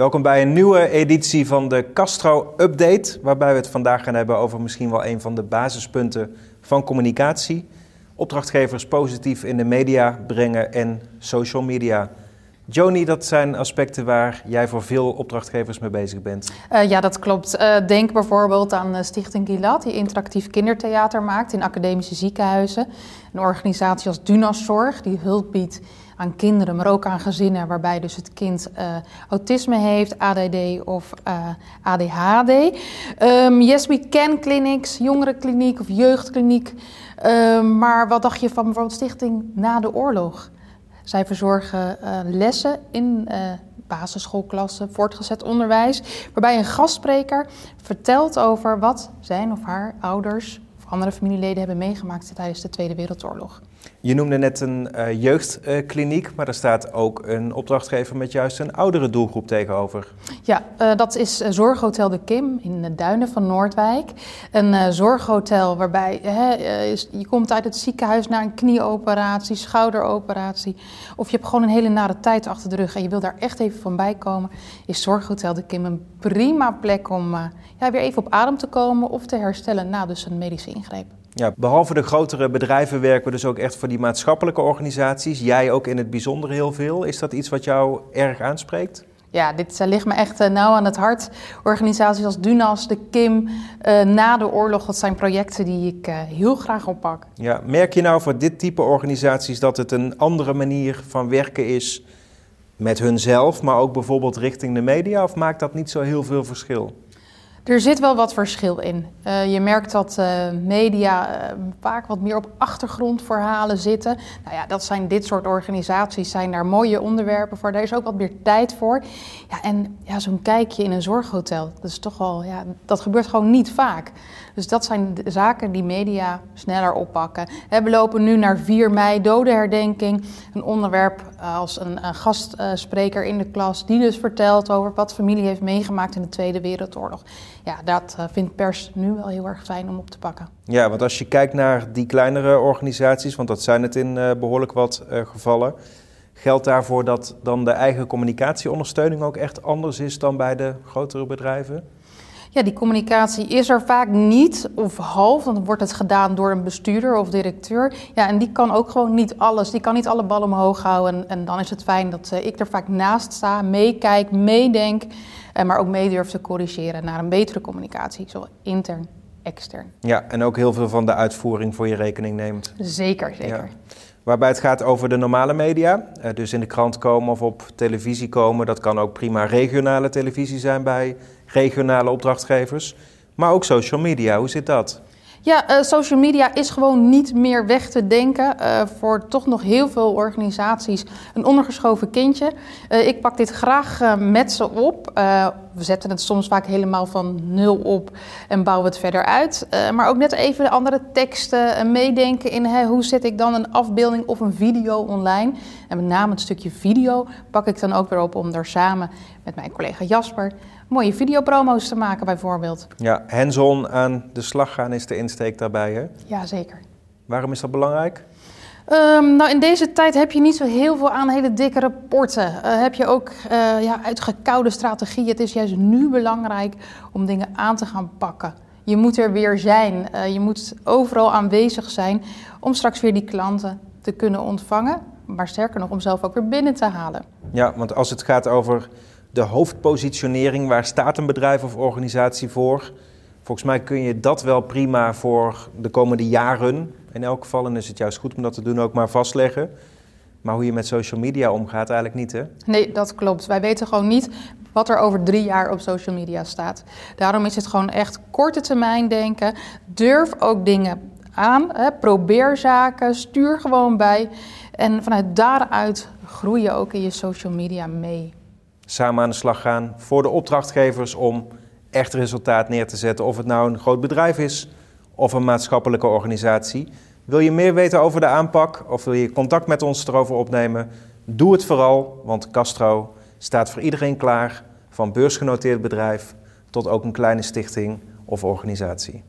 Welkom bij een nieuwe editie van de Castro Update, waarbij we het vandaag gaan hebben over misschien wel een van de basispunten van communicatie. Opdrachtgevers positief in de media brengen en social media. Joni, dat zijn aspecten waar jij voor veel opdrachtgevers mee bezig bent. Uh, ja, dat klopt. Uh, denk bijvoorbeeld aan uh, Stichting Gilad, die interactief kindertheater maakt in academische ziekenhuizen. Een organisatie als Dunaszorg, die hulp biedt aan kinderen, maar ook aan gezinnen waarbij dus het kind autisme heeft, ADD of ADHD. Um, yes We Can Clinics, jongerenkliniek of jeugdkliniek. Um, maar wat dacht je van bijvoorbeeld Stichting Na de Oorlog? Zij verzorgen uh, lessen in basisschoolklassen, voortgezet onderwijs, waarbij een gastspreker vertelt over wat zijn of haar ouders of andere familieleden hebben meegemaakt tijdens de Tweede Wereldoorlog. Je noemde net een uh, jeugdkliniek, maar er staat ook een opdrachtgever met juist een oudere doelgroep tegenover. Ja, uh, dat is Zorghotel de Kim in de Duinen van Noordwijk. Een zorghotel waarbij je komt uit het ziekenhuis naar een knieoperatie, schouderoperatie. Of je hebt gewoon een hele nare tijd achter de rug en je wil daar echt even van bij komen. Is Zorghotel de Kim een prima plek om ja, weer even op adem te komen of te herstellen na dus een medische ingreep. Ja, behalve de grotere bedrijven werken we dus ook echt voor die maatschappelijke organisaties. Jij ook in het bijzonder heel veel. Is dat iets wat jou erg aanspreekt? Ja, dit uh, ligt me echt uh, nauw aan het hart. Organisaties als Dunas, de Kim, uh, na de oorlog, dat zijn projecten die ik heel graag oppak. Ja, merk je nou voor dit type organisaties dat het een andere manier van werken is met hunzelf, maar ook bijvoorbeeld richting de media? Of maakt dat niet zo heel veel verschil? Er zit wel wat verschil in. Uh, je merkt dat uh, media uh, vaak wat meer op achtergrondverhalen zitten. Nou ja, dat zijn dit soort organisaties, zijn daar mooie onderwerpen voor. Daar is ook wat meer tijd voor. Ja, en ja, zo'n kijkje in een zorghotel, dat is toch wel, ja, dat gebeurt gewoon niet vaak. Dus dat zijn zaken die media sneller oppakken. We lopen nu naar 4 mei, dodenherdenking. Een onderwerp als een, een gastspreker in de klas, die dus vertelt over wat familie heeft meegemaakt in de Tweede Wereldoorlog ja, dat uh, vindt pers nu wel heel erg fijn om op te pakken. Ja, want als je kijkt naar die kleinere organisaties, want dat zijn het in uh, behoorlijk wat uh, gevallen, geldt daarvoor dat dan de eigen communicatieondersteuning ook echt anders is dan bij de grotere bedrijven? Ja, die communicatie is er vaak niet of half. Dan wordt het gedaan door een bestuurder of directeur. Ja, en die kan ook gewoon niet alles. Die kan niet alle ballen omhoog houden. En, en dan is het fijn dat uh, ik er vaak naast sta, meekijk, meedenk. Uh, maar ook mee durf te corrigeren naar een betere communicatie, zowel intern, extern. Ja, en ook heel veel van de uitvoering voor je rekening neemt. Zeker, zeker. Ja. Waarbij het gaat over de normale media. Uh, dus in de krant komen of op televisie komen. Dat kan ook prima regionale televisie zijn bij regionale opdrachtgevers. Maar ook social media, hoe zit dat? Ja, uh, social media is gewoon niet meer weg te denken. Uh, voor toch nog heel veel organisaties een ondergeschoven kindje. Uh, ik pak dit graag met ze op. we zetten het soms vaak helemaal van nul op en bouwen het verder uit. maar ook net even andere teksten, meedenken in hoe zet ik dan een afbeelding of een video online. En met name het stukje video pak ik dan ook weer op om daar samen met mijn collega Jasper mooie videopromo's te maken bijvoorbeeld. Ja, hands-on aan de slag gaan is de insteek daarbij hè? Ja, zeker. Waarom is dat belangrijk? Um, nou, in deze tijd heb je niet zo heel veel aan hele dikke rapporten. Uh, heb je ook uh, ja, uitgekoude strategieën. Het is juist nu belangrijk om dingen aan te gaan pakken. Je moet er weer zijn. Uh, je moet overal aanwezig zijn om straks weer die klanten te kunnen ontvangen. Maar sterker nog, om zelf ook weer binnen te halen. Ja, want als het gaat over de hoofdpositionering, waar staat een bedrijf of organisatie voor? Volgens mij kun je dat wel prima voor de komende jaren, in elk geval, en is het juist goed om dat te doen, ook maar vastleggen. Maar hoe je met social media omgaat, eigenlijk niet, hè? Nee, dat klopt. Wij weten gewoon niet wat er over drie jaar op social media staat. Daarom is het gewoon echt korte termijn denken. Durf ook dingen aan. Hè. Probeer zaken, stuur gewoon bij. En vanuit daaruit groei je ook in je social media mee samen aan de slag gaan voor de opdrachtgevers om echt resultaat neer te zetten. Of het nou een groot bedrijf is of een maatschappelijke organisatie. Wil je meer weten over de aanpak of wil je contact met ons erover opnemen? Doe het vooral, want Castro staat voor iedereen klaar, van beursgenoteerd bedrijf tot ook een kleine stichting of organisatie.